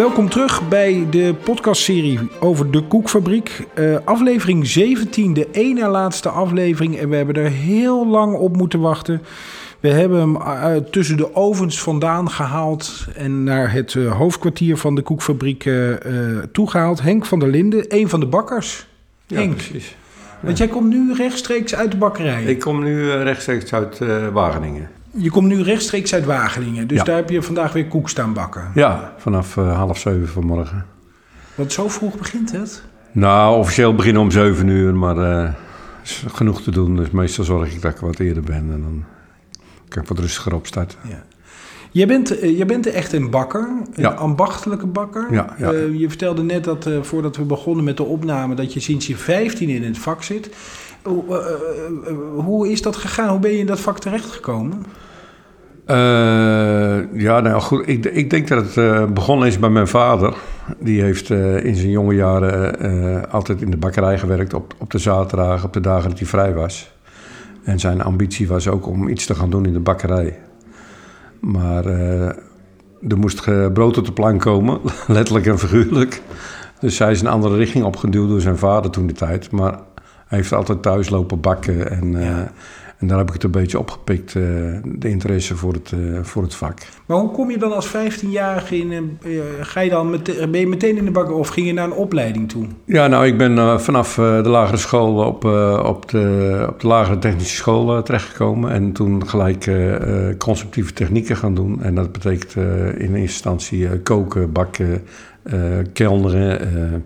Welkom terug bij de podcastserie over de Koekfabriek. Uh, aflevering 17, de ene laatste aflevering. En we hebben er heel lang op moeten wachten. We hebben hem uh, tussen de ovens vandaan gehaald en naar het uh, hoofdkwartier van de Koekfabriek toegehaald. Henk van der Linden, een van de bakkers. Ja, Henk, precies. want jij komt nu rechtstreeks uit de bakkerij. Ik kom nu eh, rechtstreeks uit eh, Wageningen. Je komt nu rechtstreeks uit Wageningen, dus Ja. daar heb je vandaag weer koek staan bakken. Ja, vanaf eh, half zeven vanmorgen. Want zo vroeg begint het. Nou, officieel beginnen om zeven uur, maar er is genoeg te doen. Dus meestal zorg ik dat ik wat eerder ben en dan kan ik wat rustiger opstarten. Ja. Jij bent, eh, jij bent echt een bakker, een Ja. ambachtelijke bakker. Ja, ja. Je vertelde net dat voordat we begonnen met de opname, dat je sinds je 15 in het vak zit. Hoe, eh, eh, eh, hoe is dat gegaan? Hoe ben je in dat vak terechtgekomen? Eh, ja, nou goed. Ik, ik denk dat het eh, begonnen is bij mijn vader. Die heeft in zijn jonge jaren altijd in de bakkerij gewerkt. Op, op de zaterdagen, op de dagen dat hij vrij was. En zijn ambitie was ook om iets te gaan doen in de bakkerij. Maar er moest brood op de plank komen, letterlijk en figuurlijk. Dus hij is een andere richting opgeduwd door zijn vader toen de tijd. Maar hij heeft altijd thuis lopen bakken. En, eh, Ja. en daar heb ik het een beetje opgepikt, eh, de interesse voor het, eh, voor het vak. Maar hoe kom je dan als 15-jarige in? ga je dan mete- ben je meteen in de bakker of ging je naar een opleiding toe? Ja, nou, ik ben vanaf de lagere school op, op, de, op de lagere technische school terechtgekomen. En toen gelijk conceptieve technieken gaan doen. En dat betekent in eerste instantie koken, bakken, kelneren,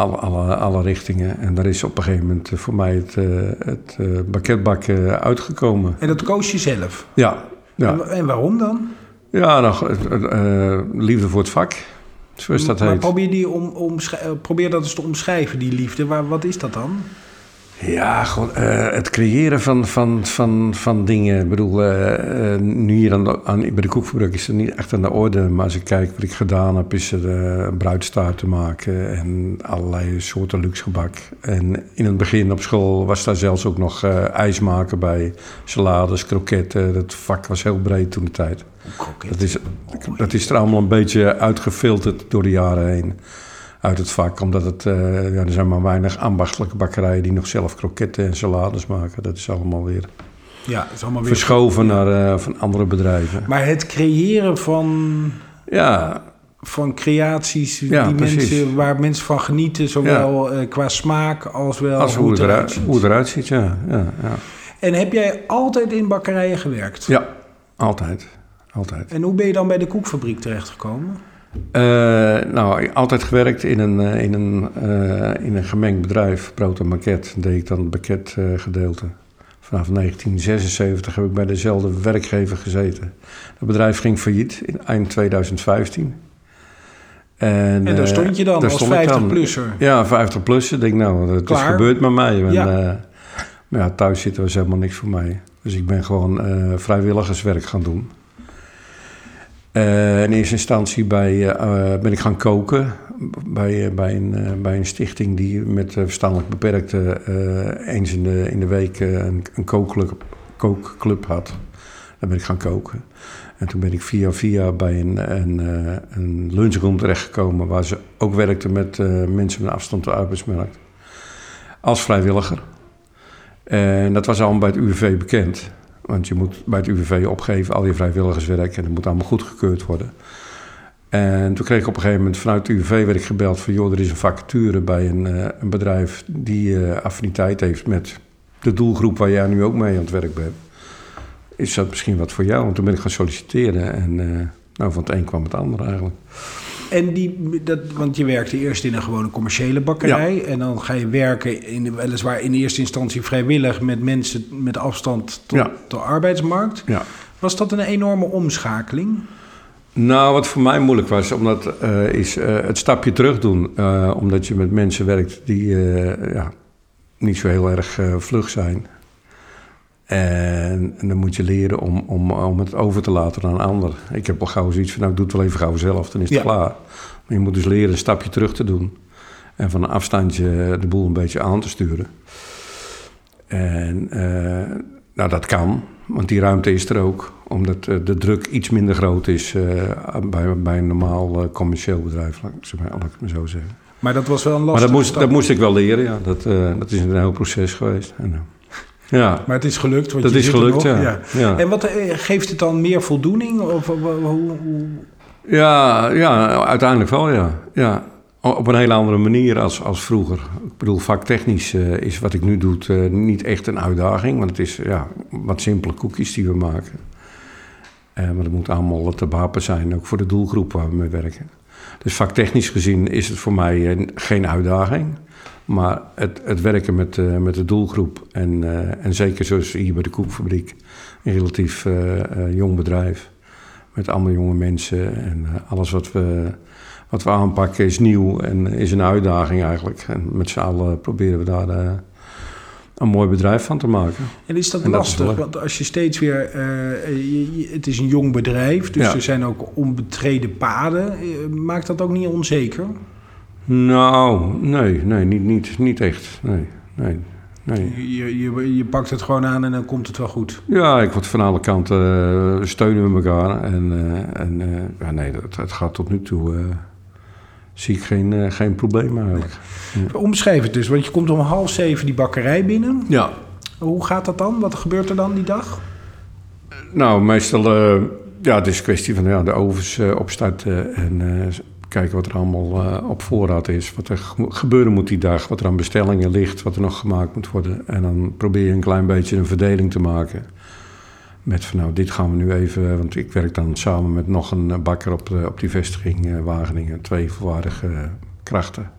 alle, alle, alle richtingen. En daar is op een gegeven moment eh, voor mij het, eh het eh, bakketbakken uitgekomen. En dat koos je zelf. Ja, ja. En, wa- en waarom dan? ja eh, liefde voor het vak, zoals dat maar heet. probeer, die om, eh, probeer dat eens te omschrijven, die liefde. Waar, wat is dat dan? Ja, gewoon eh, het creëren van, van, van, van dingen. Ik bedoel, eh, eh, nu hier aan, de- aan, bij de koekfabriek is het niet echt aan de orde. Maar als ik kijk wat ik gedaan heb, is er een bruidstaart te maken en allerlei soorten luxe gebak. En in het begin op school was daar zelfs ook nog ijs maken bij. Salades, kroketten. Dat vak was heel breed toen de tijd. Dat is, dat is er allemaal een beetje uitgefilterd door de jaren heen. Uit het vak, omdat het, eh, ja, er zijn maar weinig ambachtelijke bakkerijen die nog zelf kroketten en salades maken. Dat is allemaal weer Ja, is allemaal weer... verschoven naar eh, van andere bedrijven. Maar het creëren van, Ja, van creaties Ja, die precies. mensen, waar mensen van genieten, zowel eh, qua smaak als wel als hoe het, eruit ziet. hoe het eruit ziet, ja. Ja, ja. En heb jij altijd in bakkerijen gewerkt? ja altijd. altijd. En hoe ben je dan bij de koekfabriek terechtgekomen? Eh, nou, altijd gewerkt in een, eh, in, een, eh, in een gemengd bedrijf, brood en maquet. deed ik dan het pakketgedeelte. Vanaf 1976 heb ik bij dezelfde werkgever gezeten. Het bedrijf ging failliet in eind 2015. En, En daar stond je dan als stond ik dan. 50-plusser. Ja, 50 plus. Ik denk, nou, het is gebeurd met mij. En, Ja. maar ja, thuis zitten was helemaal niks voor mij. Dus ik ben gewoon vrijwilligerswerk gaan doen. Eh, in eerste instantie bij, eh, eh, ben ik gaan koken bij, bij, een, bij een stichting die met verstandelijk beperkten eh, eens in de, in de week een, een kookclub, kookclub had. Daar ben ik gaan koken. En toen ben ik via via bij een, een, een lunchroom terechtgekomen waar ze ook werkten met mensen met afstand tot arbeidsmarkt. Als vrijwilliger. En dat was allemaal bij het UWV bekend. Want je moet bij het UWV opgeven al je vrijwilligerswerk en dat moet allemaal goedgekeurd worden. En toen kreeg ik op een gegeven moment vanuit het UWV werd ik gebeld van joh, er is een vacature bij een, eh, een bedrijf die eh, affiniteit heeft met de doelgroep waar jij nu ook mee aan het werk bent. Is dat misschien wat voor jou? Want toen ben ik gaan solliciteren en eh, nou, van het een kwam het ander eigenlijk. En die, dat, want je werkte eerst in een gewone commerciële bakkerij. En dan ga je werken, in, weliswaar in eerste instantie vrijwillig... met mensen met afstand tot Ja. de arbeidsmarkt. Ja. Was dat een enorme omschakeling? Nou, wat voor mij moeilijk was, omdat, eh, is eh, het stapje terug doen. eh, omdat je met mensen werkt die ja, niet zo heel erg vlug zijn. En, en dan moet je leren om, om, om het over te laten aan een ander. Ik heb al gauw zoiets van, nou, ik doe het wel even gauw zelf, dan is het Ja. klaar. Maar je moet dus leren een stapje terug te doen. En van een afstandje de boel een beetje aan te sturen. En eh, nou, dat kan. Want die ruimte is er ook. Omdat eh, de druk iets minder groot is eh, bij, bij een normaal commercieel bedrijf, laat ik, maar- laat ik het maar zo zeggen. Maar dat was wel een Maar lastige dat moest, dat moest ik wel leren, ja. Dat, dat is een heel proces geweest. En, ja, Maar het is gelukt. Want dat je is gelukt, ja. ja. En wat eh, geeft het dan meer voldoening? Of eh, hoe, hoe- Ja, ja, uiteindelijk wel, ja. ja. Op een hele andere manier als, als vroeger. Ik bedoel, vaktechnisch eh, is wat ik nu doe niet echt een uitdaging. Want het is ja, wat simpele koekjes die we maken. Maar het moet allemaal te behappen zijn, ook voor de doelgroep waar we mee werken. Dus vaktechnisch gezien is het voor mij geen uitdaging. Maar het, het werken met, eh, met de doelgroep en, eh, en zeker zoals hier bij de Koekfabriek, een relatief eh, jong bedrijf met allemaal jonge mensen en alles wat we, wat we aanpakken is nieuw en is een uitdaging eigenlijk. En met z'n allen proberen we daar een mooi bedrijf van te maken. En is dat En dat is lastig? wel- Want als je steeds weer... het is een jong bedrijf, dus Ja. er zijn ook onbetreden paden. Maakt dat ook niet onzeker? Nou, nee, nee, niet, niet, niet echt. Nee, nee, nee. Je, je, je pakt het gewoon aan en dan komt het wel goed. Ja, ik word van alle kanten eh, steunen we elkaar. En, eh, en eh, ja, nee, dat, het gaat tot nu toe. zie ik geen, geen probleem eigenlijk. Omschrijf het dus, want je komt om half zeven die bakkerij binnen. Ja, Hoe gaat dat dan? Wat gebeurt er dan die dag? Nou, meestal, ja, het is een kwestie van ja, de ovens opstarten en kijken wat er allemaal eh, op voorraad is. Wat er ge- gebeuren moet die dag, wat er aan bestellingen ligt, wat er nog gemaakt moet worden. En dan probeer je een klein beetje een verdeling te maken. Met van nou, dit gaan we nu even, want ik werk dan samen met nog een eh, bakker op, de, op die vestiging eh, Wageningen. Twee volwaardige eh, krachten.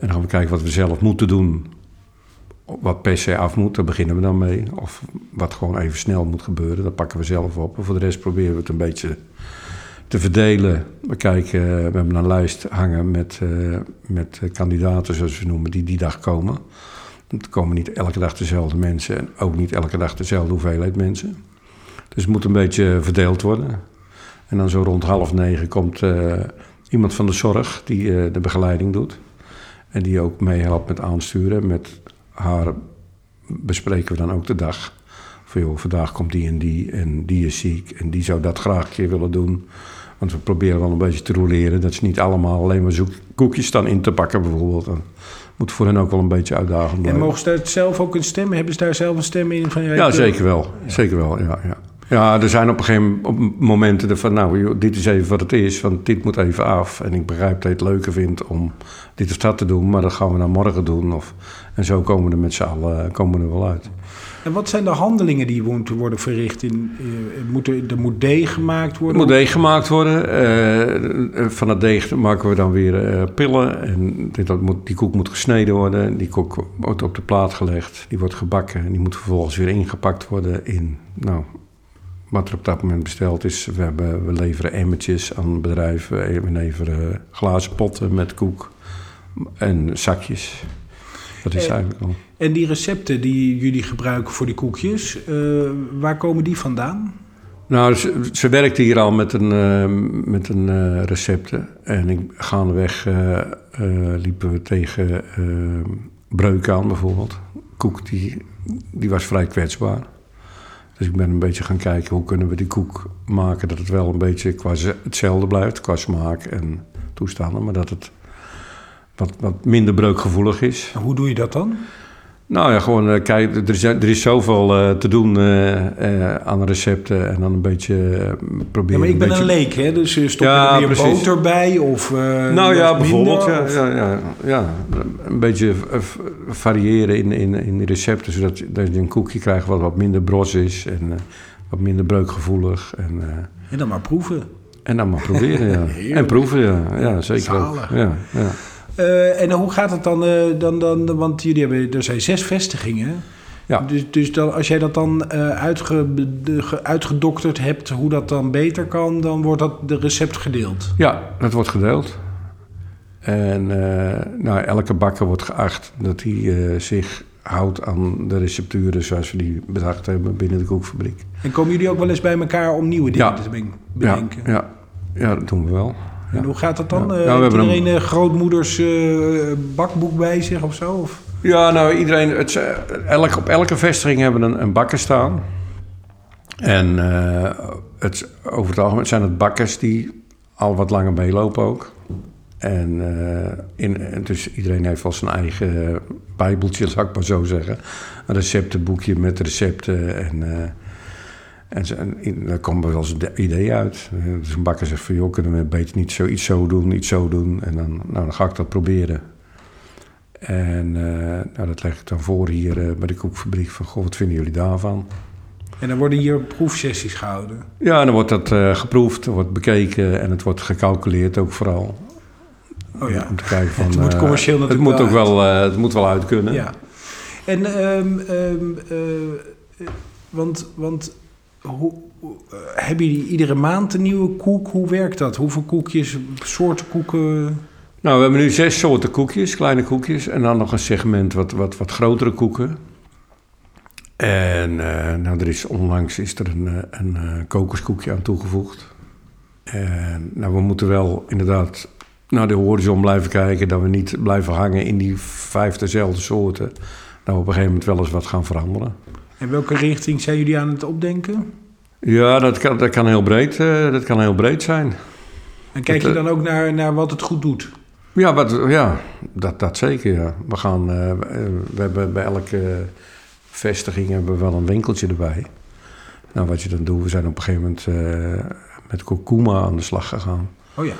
En dan gaan we kijken wat we zelf moeten doen wat per se af moet, daar beginnen we dan mee. Of wat gewoon even snel moet gebeuren, dat pakken we zelf op. En voor de rest proberen we het een beetje te verdelen. We kijken, we hebben een lijst hangen met, eh, met eh, kandidaten, zoals we noemen, die die dag komen. Er komen niet elke dag dezelfde mensen en ook niet elke dag dezelfde hoeveelheid mensen. Dus het moet een beetje verdeeld worden. En dan zo rond half negen komt eh, iemand van de zorg die eh, de begeleiding doet. En die ook meehelpt met aansturen. Met haar bespreken we dan ook de dag. Van joh, vandaag komt die en die en die is ziek en die zou dat graag een keer willen doen. Want we proberen wel een beetje te roleren. Dat ze niet allemaal alleen maar koekjes staan in te pakken bijvoorbeeld. Dan moet voor hen ook wel een beetje uitdagend En blijven. mogen ze daar zelf ook een stem? Hebben ze daar zelf een stem in? Van, ja, Ja, zeker wel. Zeker wel, ja, ja. Ja, er zijn op een gegeven momenten van... nou, dit is even wat het is, want dit moet even af. En ik begrijp dat je het leuker vindt om dit of dat te doen... maar dat gaan we dan morgen doen. Of, en zo komen we er met z'n allen komen we er wel uit. En wat zijn de handelingen die moeten worden verricht? In, eh, moet er, er moet deeg gemaakt Er worden? moet deeg gemaakt worden. Eh, van dat deeg maken we dan weer eh, pillen. En dit, dat moet, die koek moet gesneden worden. Die koek wordt op de plaat gelegd. Die wordt gebakken. En die moet vervolgens weer ingepakt worden in... Nou, wat er op dat moment besteld is. We, hebben, we leveren emmertjes aan bedrijven. We leveren glazen potten met koek. En zakjes. Dat is Eh, eigenlijk al. En die recepten die jullie gebruiken voor die koekjes, eh, waar komen die vandaan? Nou, ze, ze werkte hier al met een, eh, met een eh, recepten. En ik, gaandeweg eh, eh, liepen we tegen eh breuk aan bijvoorbeeld. Koek die, die was vrij kwetsbaar. Dus ik ben een beetje gaan kijken hoe kunnen we die koek maken... dat het wel een beetje qua ze- hetzelfde blijft, qua smaak en toestanden... maar dat het wat, wat minder breukgevoelig is. Hoe doe je dat dan? Nou ja, gewoon eh, kijk, er is, er is zoveel eh, te doen eh, aan recepten en dan een beetje proberen. Ja, maar ik ben beetje... een leek, hè? dus stop Ja, je er meer precies. boter bij? Of, Nou ja, bijvoorbeeld. minder, Ja, of- ja, ja, ja, een beetje variëren in, in, in recepten, zodat je, dat je een koekje krijgt wat wat minder bros is en wat minder breukgevoelig. En, En dan maar proeven. en dan maar proberen, ja. En proeven, ja. Ja, zeker Zalig. ook. Ja, ja. Eh, en hoe gaat het dan, eh, dan, dan? Want jullie hebben, er zijn zes vestigingen. Ja. Dus, dus dan, als jij dat dan eh, uitge, de- ge- uitgedokterd hebt, hoe dat dan beter kan, dan wordt dat de recept gedeeld. Ja, dat wordt gedeeld. En nou, elke bakker wordt geacht dat hij zich houdt aan de recepturen zoals we die bedacht hebben binnen de koekfabriek. En komen jullie ook wel eens bij elkaar om nieuwe dingen Ja. te ben- Ja, bedenken? ja, ja, dat doen we wel. En hoe gaat dat dan? Eh, we hebben iedereen een grootmoeders eh, bakboek bij zich of zo? Of? Ja, nou, iedereen, het, elk, op elke vestiging hebben we een, een bakker staan. En uh, het, over het algemeen zijn het bakkers die al wat langer meelopen ook. En, uh, in, dus iedereen heeft wel zijn eigen bijbeltje, zal ik maar zo zeggen. Een receptenboekje met recepten en... Uh, en, ze, en daar komen wel eens een idee uit. Dus een bakker zegt van, joh, kunnen we beter niet zoiets zo doen, iets zo doen. En dan, nou, dan ga ik dat proberen. En uh, nou, dat leg ik dan voor hier uh, bij de koekfabriek van, goh, wat vinden jullie daarvan? En dan worden hier proefsessies gehouden? Ja, dan wordt dat uh, geproefd, wordt bekeken en het wordt gecalculeerd ook vooral. Oh ja. Om te kijken van, het moet commercieel natuurlijk het moet wel ook wel, het moet wel uit kunnen. Ja. En, um, um, want, want hoe, hebben jullie iedere maand een nieuwe koek? Hoe werkt dat? Hoeveel koekjes, soorten koeken? Nou, we hebben nu zes soorten koekjes, kleine koekjes. En dan nog een segment wat, wat, wat grotere koeken. En uh, nou, er is onlangs is er een, een, een kokoskoekje aan toegevoegd. En nou, we moeten wel inderdaad naar de horizon blijven kijken. Dat we niet blijven hangen in die vijf dezelfde soorten. Nou, op een gegeven moment wel eens wat gaan veranderen. En welke richting zijn jullie aan het opdenken? Ja, dat kan, dat kan, heel, breed, uh, dat kan heel breed zijn. En kijk je dan ook naar, naar wat het goed doet? Ja, wat, ja dat, dat zeker. Ja. We, gaan, uh, we hebben bij elke vestiging hebben we wel een winkeltje erbij. Nou, wat je dan doet, we zijn op een gegeven moment uh, met kurkuma aan de slag gegaan. Oh ja. En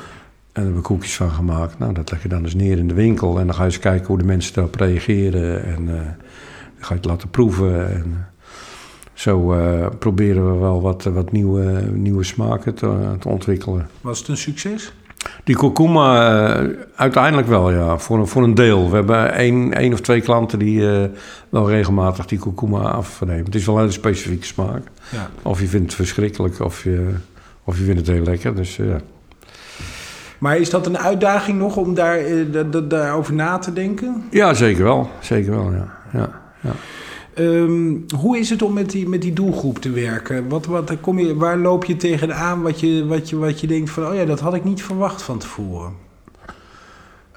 daar hebben we koekjes van gemaakt. Nou, dat leg je dan eens neer in de winkel. En dan ga je eens kijken hoe de mensen daarop reageren. En dan ga je het laten proeven. En zo uh, proberen we wel wat, wat nieuwe, nieuwe smaken te, te ontwikkelen. Was het een succes? Die kurkuma, uh, uiteindelijk wel, ja. Voor, voor een deel. We hebben één, één of twee klanten die uh, wel regelmatig die kurkuma afnemen. Het is wel een specifieke smaak. Ja. Of je vindt het verschrikkelijk, of je, of je vindt het heel lekker. Dus ja. Maar is dat een uitdaging nog om daar, daarover na te denken? Ja, zeker wel. Zeker wel, ja. ja, ja. Um, hoe is het om met die, met die doelgroep te werken? Wat, wat, kom je, waar loop je tegenaan wat je, wat, je, wat je denkt van... oh ja, dat had ik niet verwacht van tevoren?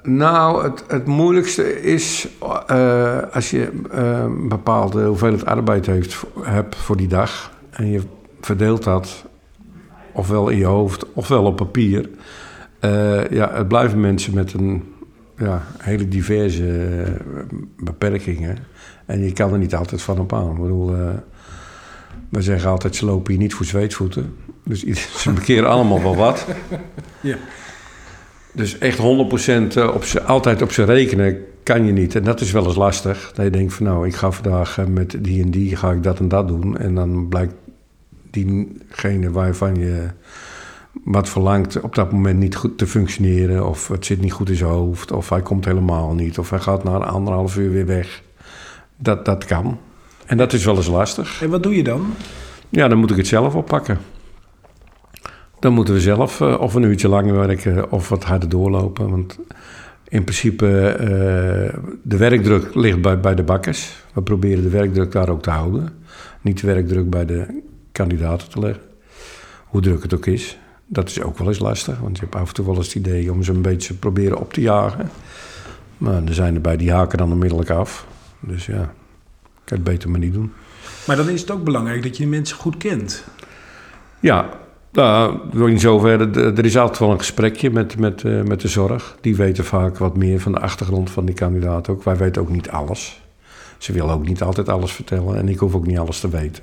Nou, het, het moeilijkste is uh, als je uh, een bepaalde hoeveelheid arbeid heeft, hebt voor die dag... en je verdeelt dat ofwel in je hoofd ofwel op papier... Uh, ja, het blijven mensen met een ja, hele diverse beperkingen... En je kan er niet altijd van op aan. Ik bedoel, uh, we zeggen altijd, ze lopen hier niet voor zweetvoeten. Dus ze bekeren allemaal wel wat. Ja. Dus echt 100% op ze, altijd op ze rekenen kan je niet. En dat is wel eens lastig. Dat je denkt van nou, ik ga vandaag met die en die ga ik dat en dat doen. En dan blijkt diegene waarvan je wat verlangt op dat moment niet goed te functioneren. Of het zit niet goed in zijn hoofd. Of hij komt helemaal niet. Of hij gaat na anderhalf uur weer weg. Dat, dat kan. En dat is wel eens lastig. En wat doe je dan? Ja, dan moet ik het zelf oppakken. Dan moeten we zelf uh, of een uurtje langer werken of wat harder doorlopen. Want in principe, uh, de werkdruk ligt bij, bij de bakkers. We proberen de werkdruk daar ook te houden. Niet de werkdruk bij de kandidaten te leggen. Hoe druk het ook is. Dat is ook wel eens lastig, want je hebt af en toe wel eens het idee om ze een beetje proberen op te jagen. Maar er zijn er bij die haken dan onmiddellijk af. Dus ja, ik kan het beter maar niet doen. Maar dan is het ook belangrijk dat je de mensen goed kent. Ja, nou, in zover, er is altijd wel een gesprekje met, met, uh, met de zorg. Die weten vaak wat meer van de achtergrond van die kandidaat ook. Wij weten ook niet alles. Ze willen ook niet altijd alles vertellen en ik hoef ook niet alles te weten.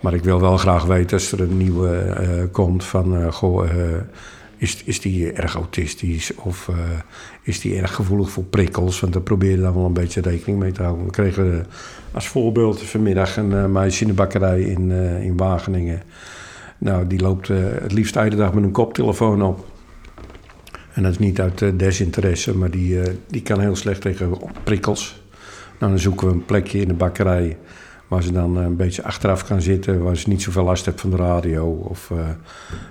Maar ik wil wel graag weten als er een nieuwe uh, komt van... Uh, goh, is, is die erg autistisch of uh, is die erg gevoelig voor prikkels? Want daar probeer je dan wel een beetje rekening mee te houden. We kregen als voorbeeld vanmiddag een uh, meisje in de bakkerij in, in Wageningen. Nou, die loopt het liefst iedere dag met een koptelefoon op. En dat is niet uit desinteresse, maar die, die kan heel slecht tegen prikkels. Nou, dan zoeken we een plekje in de bakkerij waar ze dan een beetje achteraf kan zitten, waar ze niet zoveel last hebben van de radio of uh,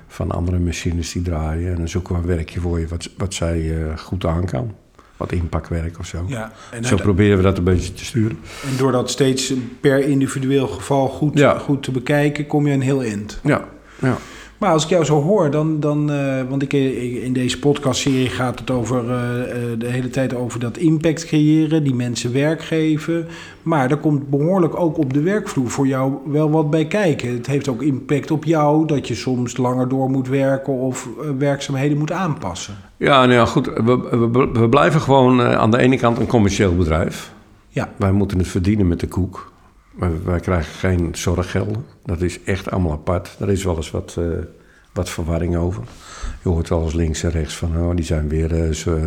van andere machines die draaien. En dan zoeken we een werkje voor je wat, wat zij uh, goed aan kan. Wat inpakwerk of zo. Ja, en zo proberen we dat een beetje te sturen. En door dat steeds per individueel geval goed, Ja. goed te bekijken, kom je een heel eind. Ja, ja. Maar als ik jou zo hoor, dan, dan uh, want ik, in deze podcastserie gaat het over uh, de hele tijd over dat impact creëren, die mensen werk geven. Maar er komt behoorlijk ook op de werkvloer voor jou wel wat bij kijken. Het heeft ook impact op jou dat je soms langer door moet werken of uh, werkzaamheden moet aanpassen. Ja, nou ja, goed. We, we, we blijven gewoon aan de ene kant een commercieel bedrijf. Ja. Wij moeten het verdienen met de koek. Wij, wij krijgen geen zorggelden. Dat is echt allemaal apart. Daar is wel eens wat, uh, wat verwarring over. Je hoort wel eens links en rechts van, oh, die zijn weer uh, zo,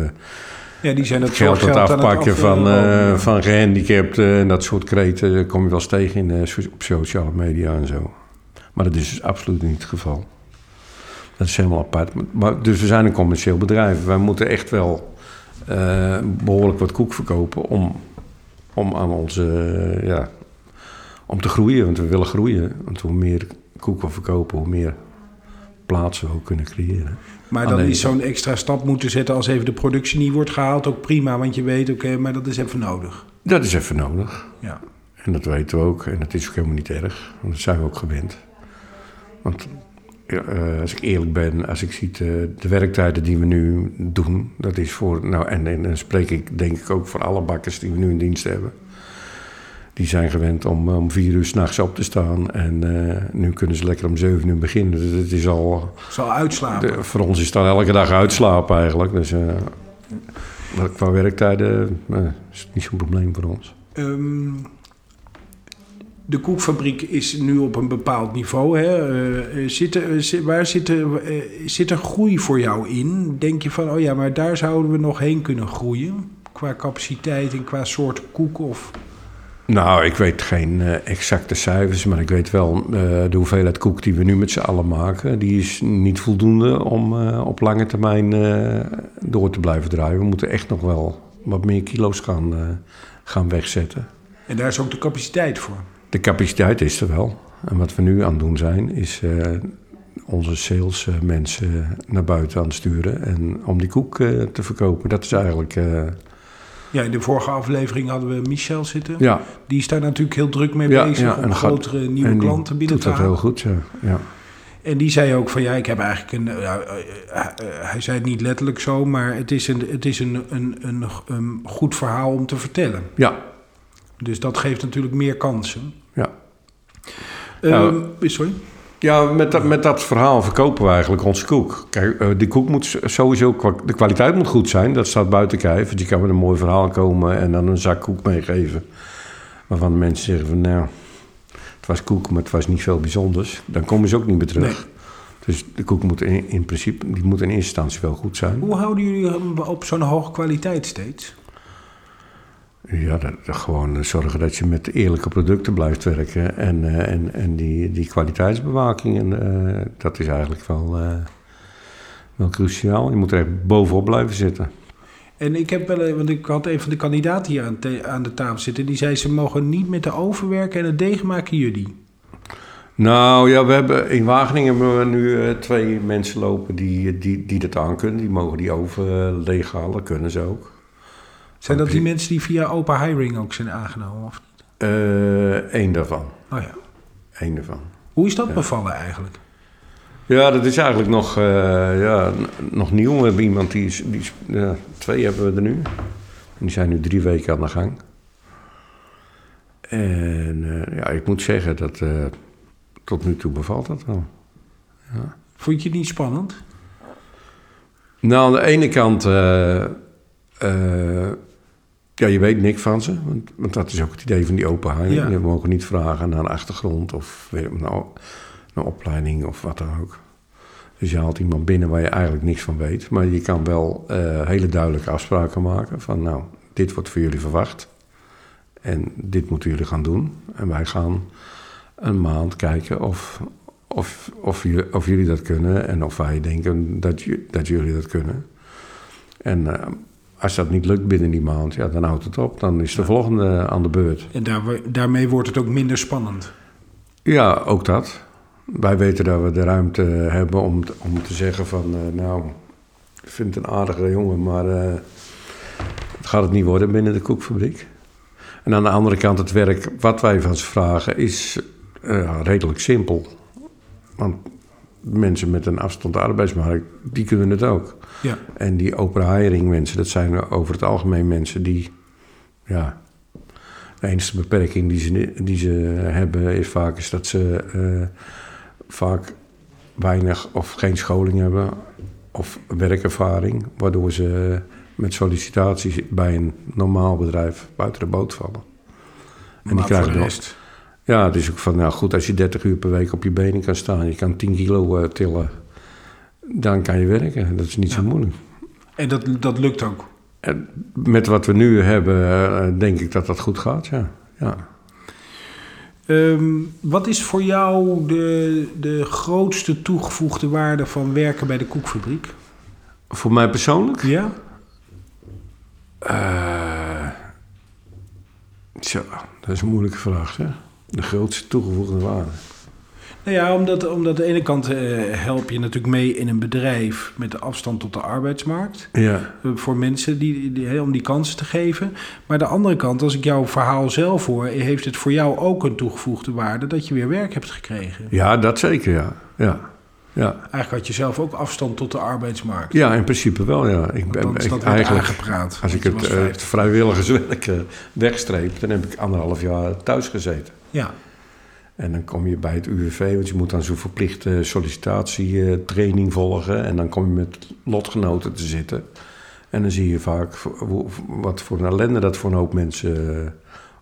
ja, die zijn het geld aan het afpakken af, van, uh, van gehandicapten en dat soort kreten kom je wel eens tegen in, op sociale media en zo. Maar dat is dus absoluut niet het geval. Dat is helemaal apart. Maar, dus we zijn een commercieel bedrijf. Wij moeten echt wel behoorlijk wat koek verkopen om, om aan onze, ja, om te groeien, want we willen groeien. Want hoe meer koeken we verkopen, hoe meer plaatsen we ook kunnen creëren. Maar dan is zo'n extra stap moeten zetten als even de productie niet wordt gehaald ook prima. Want je weet, oké, maar dat is even nodig. Dat is even nodig. Ja. En dat weten we ook. En dat is ook helemaal niet erg. Want dat zijn we ook gewend. Want uh, als ik eerlijk ben, als ik zie de, de, werktijden die we nu doen, dat is voor, nou en, en dan spreek ik denk ik ook voor alle bakkers die we nu in dienst hebben die zijn gewend om om vier uur s'nachts op te staan. En uh, nu kunnen ze lekker om zeven uur beginnen. Dus het is al... Zal uitslapen. De, voor ons is het dan elke dag uitslapen eigenlijk. Dus uh, qua werktijden uh, is het niet zo'n probleem voor ons. Um, de koekfabriek is nu op een bepaald niveau. Hè? zit, er, waar zit, er, zit er groei voor jou in? Denk je van, oh ja, maar daar zouden we nog heen kunnen groeien? Qua capaciteit en qua soort koek of... Nou, ik weet geen uh, exacte cijfers, maar ik weet wel uh, de hoeveelheid koek die we nu met z'n allen maken. Die is niet voldoende om uh, op lange termijn door te blijven draaien. We moeten echt nog wel wat meer kilo's gaan, gaan wegzetten. En daar is ook de capaciteit voor? De capaciteit is er wel. En wat we nu aan het doen zijn, is onze salesmensen naar buiten aan het sturen. En om die koek te verkopen, dat is eigenlijk ja, in de vorige aflevering hadden we Michel zitten. Ja. Die is daar natuurlijk heel druk mee bezig om grotere nieuwe klanten binnen te halen. dat heel goed, ja. ja. En die zei ook van ja, ik heb eigenlijk een. Ja, eh, eh, hij zei het niet letterlijk zo, maar het is, een, het is een, een, een, een goed verhaal om te vertellen. Ja. Dus dat geeft natuurlijk meer kansen. Ja. Um, sorry? Ja, met dat, met dat verhaal verkopen we eigenlijk onze koek. Kijk, uh, die koek moet sowieso, de kwaliteit moet goed zijn. Dat staat buiten kijf. Want je kan met een mooi verhaal komen en dan een zak koek meegeven. Waarvan de mensen zeggen van, nou, het was koek, maar het was niet veel bijzonders. Dan komen ze ook niet meer terug. Dus de koek moet in, in principe, die moet in eerste instantie wel goed zijn. Hoe houden jullie hem op zo'n hoge kwaliteit steeds? Ja, dat, gewoon zorgen dat je met eerlijke producten blijft werken. En, uh, en, en die, die kwaliteitsbewaking, en, uh, dat is eigenlijk wel, uh, wel cruciaal. Je moet er echt bovenop blijven zitten. En ik heb wel, want ik had een van de kandidaten hier aan, aan de tafel zitten. Die zei ze mogen niet met de oven werken en het deeg maken jullie. Nou ja, we hebben in Wageningen hebben we nu twee mensen lopen die, die, die dat aan kunnen. Die mogen die oven leeghalen, kunnen ze ook. Zijn dat die mensen die via open hiring ook zijn aangenomen? Of niet? Eén uh, daarvan. Oh ja. Eén daarvan. Hoe is dat bevallen eigenlijk? Ja, dat is eigenlijk nog, uh, ja, nog nieuw. We hebben iemand die is, die is, ja, twee hebben we er nu. En die zijn nu drie weken aan de gang. En uh, ja, ik moet zeggen dat uh, tot nu toe bevalt dat wel. Ja. Vond je het niet spannend? Nou, aan de ene kant ja, je weet niks van ze. Want, want, dat is ook het idee van die. Ja. Je mogen niet vragen naar een achtergrond of nou, een opleiding of wat dan ook. Dus je haalt iemand binnen waar je eigenlijk niks van weet. Maar je kan wel uh, hele duidelijke afspraken maken van nou, dit wordt voor jullie verwacht. En dit moeten jullie gaan doen. En wij gaan een maand kijken of, of, of, of jullie dat kunnen en of wij denken dat, dat jullie dat kunnen. En uh, als dat niet lukt binnen die maand, ja, dan houdt het op. Dan is de volgende aan de beurt. En daar, daarmee wordt het ook minder spannend? Ja, ook dat. Wij weten dat we de ruimte hebben om, om te zeggen van... Uh, nou, ik vind het een aardige jongen, maar uh, het gaat het niet worden binnen de koekfabriek. En aan de andere kant, het werk wat wij van ze vragen is uh, redelijk simpel. Want mensen met een afstand de arbeidsmarkt, die kunnen het ook. Ja. En die open hiring mensen, dat zijn over het algemeen mensen die, ja, de enige beperking die ze, die ze hebben is vaak is dat ze eh, vaak weinig of geen scholing hebben of werkervaring, waardoor ze met sollicitaties bij een normaal bedrijf buiten de boot vallen. En die krijgen de rest. Ja, het is ook van, nou goed, als je 30 uur per week op je benen kan staan, je kan 10 kilo uh, tillen, dan kan je werken. Dat is niet Ja. zo moeilijk. En dat, dat lukt ook. En met wat we nu hebben, eh, denk ik dat dat goed gaat, ja. ja. Ehm, wat is voor jou de, de grootste toegevoegde waarde van werken bij de koekfabriek? Voor mij persoonlijk? Ja? Eh, zo, dat is een moeilijke vraag, hè? De grootste toegevoegde waarde. Nou ja, omdat, omdat aan de ene kant eh, help je natuurlijk mee in een bedrijf met de afstand tot de arbeidsmarkt. Ja. eh, Voor mensen die, die, om die kansen te geven. Maar de andere kant, als ik jouw verhaal zelf hoor, heeft het voor jou ook een toegevoegde waarde dat je weer werk hebt gekregen. ja, dat zeker, ja. Ja, ja. Eigenlijk had je zelf ook afstand tot de arbeidsmarkt. ja in principe wel, ja. Ik ben ik, eigenlijk, aangepraat. als ik het was eh, 50. vrijwilligerswerk eh, wegstreep, dan heb ik anderhalf jaar thuis gezeten. Ja, En dan kom je bij het UWV, want je moet dan zo'n verplichte sollicitatietraining volgen. En dan kom je met lotgenoten te zitten. En dan zie je vaak wat voor een ellende dat voor een hoop mensen eh,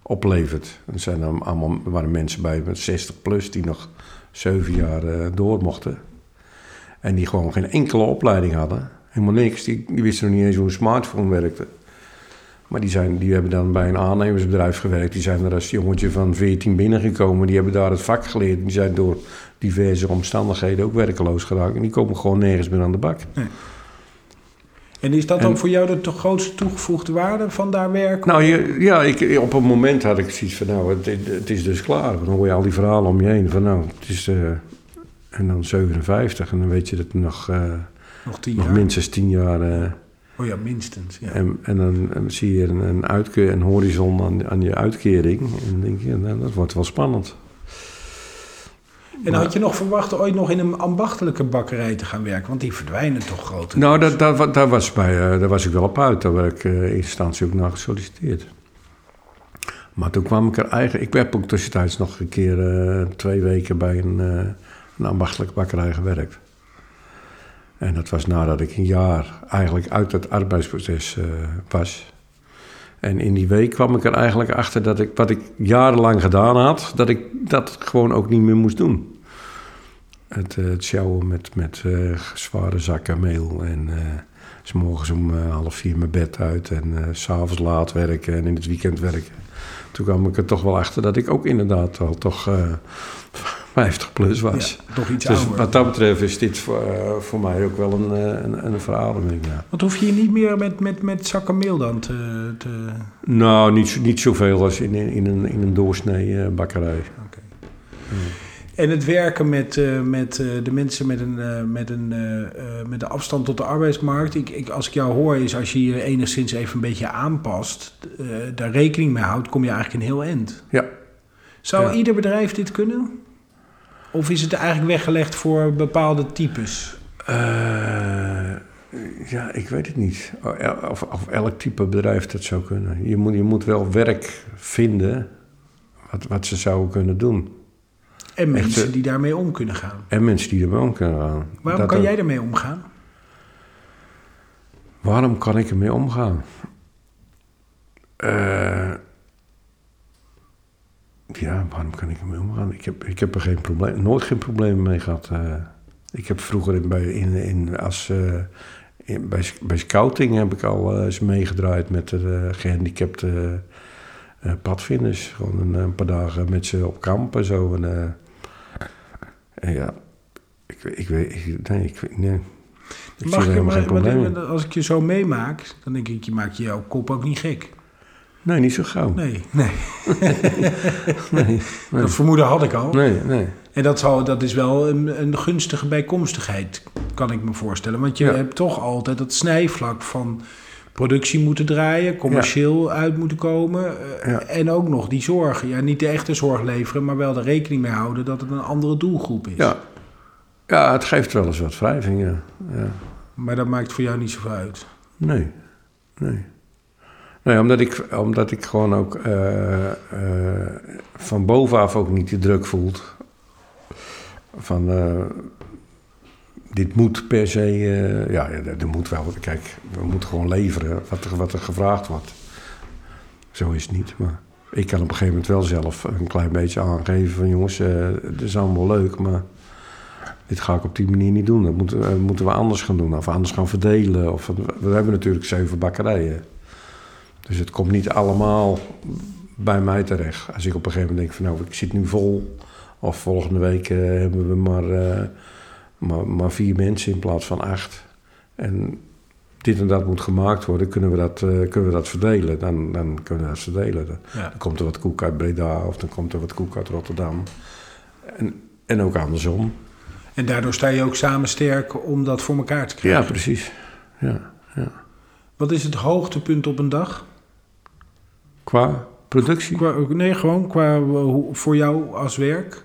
oplevert. Er zijn dan allemaal, waren mensen bij met 60 plus die nog zeven jaar eh, door mochten. En die gewoon geen enkele opleiding hadden. Helemaal niks. Die, die wisten nog niet eens hoe een smartphone werkte. Maar die, zijn, die hebben dan bij een aannemersbedrijf gewerkt. Die zijn er als jongetje van 14 binnengekomen. Die hebben daar het vak geleerd. Die zijn door diverse omstandigheden ook werkeloos geraakt. En die komen gewoon nergens meer aan de bak. En is dat dan voor jou de grootste toegevoegde waarde van daar werken? Nou je, ja, ik, op een moment had ik zoiets van, nou, het, het is dus klaar. Dan hoor je al die verhalen om je heen van, nou, het is... eh, en dan 57 en dan weet je dat nog, eh, nog tien nog jaar? minstens 10 jaar... eh, Oh ja, minstens. Ja. en, en dan eh, zie je een, een, uitke- een horizon aan, aan je uitkering. En dan denk je, nou, dat wordt wel spannend. En had je nog verwacht ooit nog in een ambachtelijke bakkerij te gaan werken? Want die verdwijnen toch groot. Nou, dat, dat, daar, was bij, daar was ik wel op uit. Daar werd ik in instantie ook naar gesolliciteerd. Maar toen kwam ik er eigenlijk... Ik heb ook tussentijds nog een keer twee weken bij een, een ambachtelijke bakkerij gewerkt. En dat was nadat ik een jaar eigenlijk uit het arbeidsproces eh, was. En in die week kwam ik er eigenlijk achter dat ik wat ik jarenlang gedaan had, dat ik dat gewoon ook niet meer moest doen. Het, sjouwen met, met eh, zware zakken meel en s morgens om half vier mijn bed uit en s s'avonds laat werken en in het weekend werken. Toen kwam ik er toch wel achter dat ik ook inderdaad al toch 50 plus was. Ja, toch iets Dus ouder. wat dat betreft is dit voor, eh, voor mij ook wel een, eh, een, een verademing. Ja. Want hoef je niet meer met, met, met zakken meel dan te... te... Nou, niet, niet zoveel als in, in, in een, in een doorsnee eh, bakkerij. En het werken met, met de mensen met, een, met, een, met afstand tot de arbeidsmarkt. Ik, ik, als ik jou hoor, is als je je enigszins even een beetje aanpast, daar rekening mee houdt, kom je eigenlijk een heel eind. Ja. Zou Ja. ieder bedrijf dit kunnen? Of is het eigenlijk weggelegd voor bepaalde types? Eh, ja, ik weet het niet. Of, of elk type bedrijf dat zou kunnen. Je moet, je moet wel werk vinden wat, wat ze zouden kunnen doen. En mensen eh, die daarmee om kunnen gaan. En mensen die ermee om kunnen gaan. Waarom Dat kan jij ermee omgaan? Waarom kan ik ermee omgaan? Eh, ja, waarom kan ik ermee omgaan? Ik heb, ik heb er geen probleem, nooit geen probleem mee gehad. eh. ik heb vroeger in, bij, in, in, als, eh, in- bij, bij scouting heb ik al eh, eens meegedraaid met de eh, gehandicapte eh, padvinders. Gewoon een, een paar dagen met ze op kamp en zo. En, en ja, ik, ik weet, ik, nee, ik, weet- nee. Ik zie Mag er helemaal geen maar- probleem in. als ik je zo meemaak, dan denk ik, je maakt jouw kop ook niet gek. Nee, niet zo gauw. Nee, nee. Nee, nee. Dat vermoeden had ik al. Nee, nee. En dat, zal, dat is wel een, een gunstige bijkomstigheid, kan ik me voorstellen. Want je Ja. hebt toch altijd dat snijvlak van productie moeten draaien, commercieel uit moeten komen. eh, Ja. En ook nog die zorg. Ja, niet de echte zorg leveren, maar wel er rekening mee houden dat het een andere doelgroep is. Ja. Ja, het geeft wel eens wat wrijving, ja. ja. Maar dat maakt voor jou niet zoveel uit? Nee, nee. Nee, omdat ik, omdat ik gewoon ook uh, uh, van bovenaf ook niet de druk voelt. Van, uh, dit moet per se, ja, er moet wel, kijk, we moeten gewoon leveren wat er, wat er gevraagd wordt. Zo is het niet, maar ik kan op een gegeven moment wel zelf een klein beetje aangeven van jongens, het is allemaal leuk, maar dit ga ik op die manier niet doen. Dat moeten, moeten we anders gaan doen, of anders gaan verdelen. Of, we hebben natuurlijk zeven bakkerijen. Dus het komt niet allemaal bij mij terecht. Als ik op een gegeven moment denk van nou, ik zit nu vol. Of volgende week uh, hebben we maar, uh, maar, maar, vier mensen in plaats van acht. En dit en dat moet gemaakt worden, kunnen we dat, uh, kunnen we dat verdelen? Dan, dan kunnen we dat verdelen. Dan, ja. dan komt er wat koek uit Breda of dan komt er wat koek uit Rotterdam. En, en ook andersom. En daardoor sta je ook samen sterk om dat voor elkaar te krijgen. Ja, precies. Ja, ja. Wat is het hoogtepunt op een dag? Qua productie? Qua, nee, gewoon qua voor jou als werk.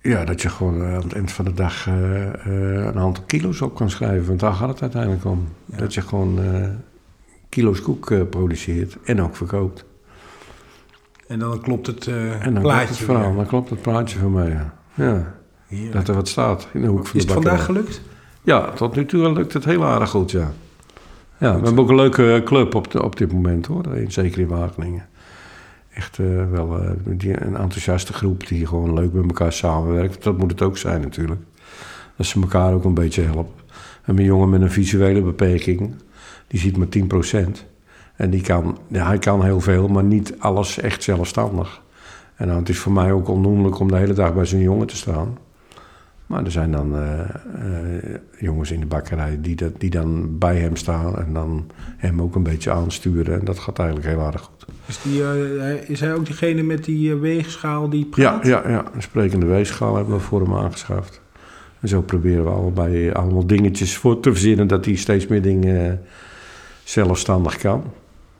Ja, dat je gewoon aan het eind van de dag uh, uh, een aantal kilo's op kan schrijven. Want daar gaat het uiteindelijk om. Ja. Dat je gewoon uh, kilo's koek produceert en ook verkoopt. En dan klopt het en dan plaatje klopt het verhaal, Dan klopt het plaatje voor mij, ja. ja. Dat er wat staat in de hoek van Is de het vandaag gelukt? Ja, tot nu toe lukt het heel aardig goed, ja. Ja, we hebben ook een leuke club op, de, op dit moment hoor, zeker in Wageningen. Echt uh, wel uh, die, een enthousiaste groep die gewoon leuk met elkaar samenwerkt. Dat moet het ook zijn natuurlijk. Dat ze elkaar ook een beetje helpen. En een jongen met een visuele beperking, die ziet maar 10%. En die kan, ja, hij kan heel veel, maar niet alles echt zelfstandig. En nou, het is voor mij ook onnoemelijk om de hele dag bij zo'n jongen te staan. Maar er zijn dan uh, uh, jongens in de bakkerij die, dat, die dan bij hem staan en dan hem ook een beetje aansturen. En dat gaat eigenlijk heel erg goed. Is, die, uh, is hij ook diegene met die weegschaal die praat? Ja, ja, ja, een sprekende weegschaal hebben we voor hem aangeschaft. En zo proberen we allebei allemaal dingetjes voor te verzinnen dat hij steeds meer dingen zelfstandig kan.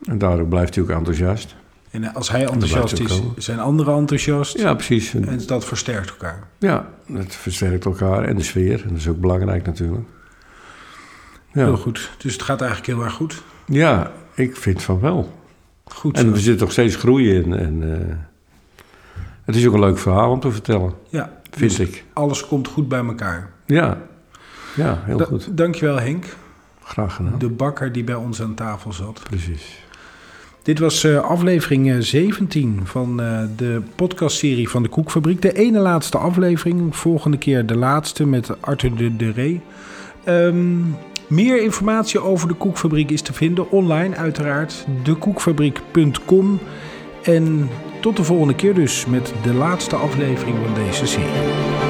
En daardoor blijft hij ook enthousiast. En als hij enthousiast is, zijn anderen enthousiast. Ja, precies. En dat versterkt elkaar. Ja, het versterkt elkaar en de sfeer. En dat is ook belangrijk natuurlijk. Ja. Heel goed. Dus het gaat eigenlijk heel erg goed. Ja, ik vind van wel. Goed. En we zitten nog steeds groeien in. En, uh, het is ook een leuk verhaal om te vertellen. Ja. Vind dus ik. Alles komt goed bij elkaar. Ja, ja heel da goed. Dankjewel Henk. Graag gedaan. De bakker die bij ons aan tafel zat. Precies. Dit was uh, aflevering 17 van uh, de podcastserie van de Koekfabriek. De ene laatste aflevering. Volgende keer de laatste met Arthur de, de Ree. Um, meer informatie over de Koekfabriek is te vinden online uiteraard. Dekoekfabriek.com En tot de volgende keer dus met de laatste aflevering van deze serie.